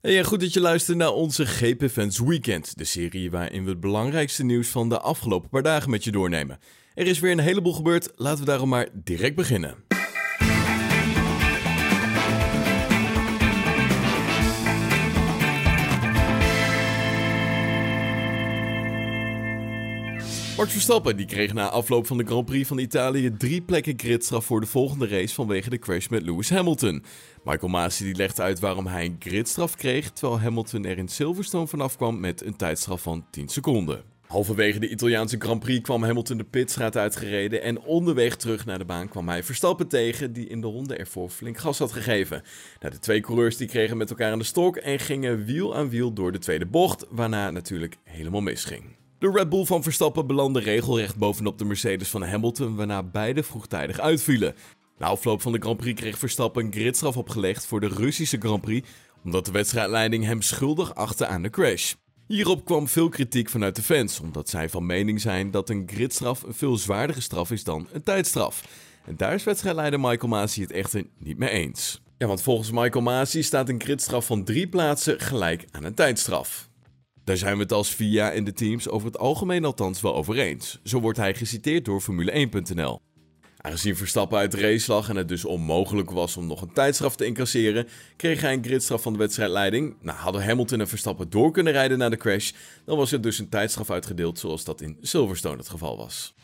Hey, goed dat je luistert naar onze GP Fans Weekend, de serie waarin we het belangrijkste nieuws van de afgelopen paar dagen met je doornemen. Er is weer een heleboel gebeurd, laten we daarom maar direct beginnen. Max Verstappen die kreeg na afloop van de Grand Prix van Italië drie plekken gridstraf voor de volgende race vanwege de crash met Lewis Hamilton. Michael Masi die legt uit waarom hij een gridstraf kreeg, terwijl Hamilton er in Silverstone vanaf kwam met een tijdstraf van 10 seconden. Halverwege de Italiaanse Grand Prix kwam Hamilton de pitstraat uitgereden en onderweg terug naar de baan kwam hij Verstappen tegen, die in de ronde ervoor flink gas had gegeven. Nou, de twee coureurs die kregen met elkaar aan de stok en gingen wiel aan wiel door de tweede bocht, waarna natuurlijk helemaal misging. De Red Bull van Verstappen belandde regelrecht bovenop de Mercedes van Hamilton, waarna beide vroegtijdig uitvielen. Na afloop van de Grand Prix kreeg Verstappen een gridstraf opgelegd voor de Russische Grand Prix, omdat de wedstrijdleiding hem schuldig achtte aan de crash. Hierop kwam veel kritiek vanuit de fans, omdat zij van mening zijn dat een gridstraf een veel zwaardere straf is dan een tijdstraf. En daar is wedstrijdleider Michael Masi het echter niet mee eens. Ja, want volgens Michael Masi staat een gridstraf van drie plaatsen gelijk aan een tijdstraf. Daar zijn we het als VIA en de teams over het algemeen althans wel over eens. Zo wordt hij geciteerd door Formule1.nl. Aangezien Verstappen uit de race lag en het dus onmogelijk was om nog een tijdstraf te incasseren, kreeg hij een gridstraf van de wedstrijdleiding. Nou, hadden Hamilton en Verstappen door kunnen rijden na de crash, dan was er dus een tijdstraf uitgedeeld zoals dat in Silverstone het geval was.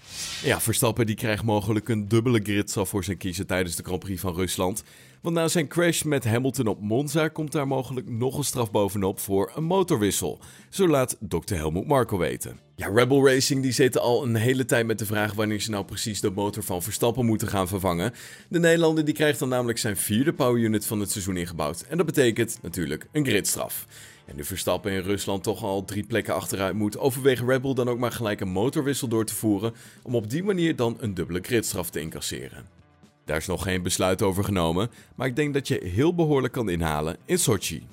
Ja, Verstappen die krijgt mogelijk een dubbele gridstraf voor zijn kiezen tijdens de Grand Prix van Rusland. Want na zijn crash met Hamilton op Monza komt daar mogelijk nog een straf bovenop voor een motorwissel. Zo laat Dr. Helmut Marko weten. Ja, Rebel Racing die zitten al een hele tijd met de vraag wanneer ze nou precies de motor van Verstappen moeten gaan vervangen. De Nederlander die krijgt dan namelijk zijn vierde power unit van het seizoen ingebouwd. En dat betekent natuurlijk een gridstraf. En nu Verstappen in Rusland toch al drie plekken achteruit moet, overweegt Red Bull dan ook maar gelijk een motorwissel door te voeren om op die manier dan een dubbele gridstraf te incasseren. Daar is nog geen besluit over genomen, maar ik denk dat je heel behoorlijk kan inhalen in Sochi.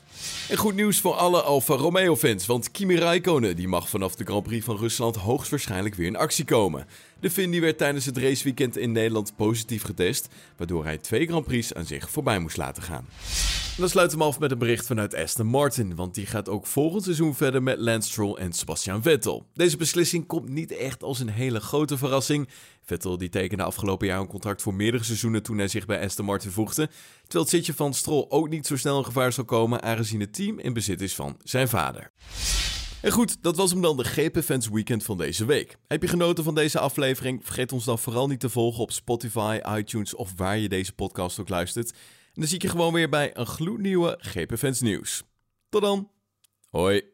En goed nieuws voor alle Alfa Romeo fans, want Kimi Räikkönen die mag vanaf de Grand Prix van Rusland hoogstwaarschijnlijk weer in actie komen. De Fin die werd tijdens het raceweekend in Nederland positief getest, waardoor hij twee Grand Prix aan zich voorbij moest laten gaan. Dan sluiten we af met een bericht vanuit Aston Martin, want die gaat ook volgend seizoen verder met Lance Stroll en Sebastian Vettel. Deze beslissing komt niet echt als een hele grote verrassing. Vettel die tekende afgelopen jaar een contract voor meerdere seizoenen toen hij zich bij Aston Martin voegde, terwijl het zitje van Stroll ook niet zo snel in gevaar zal komen aangezien het team in bezit is van zijn vader. En goed, dat was hem dan de GP Fans Weekend van deze week. Heb je genoten van deze aflevering? Vergeet ons dan vooral niet te volgen op Spotify, iTunes of waar je deze podcast ook luistert. En dan zie ik je gewoon weer bij een gloednieuwe GP Fans nieuws. Tot dan. Hoi.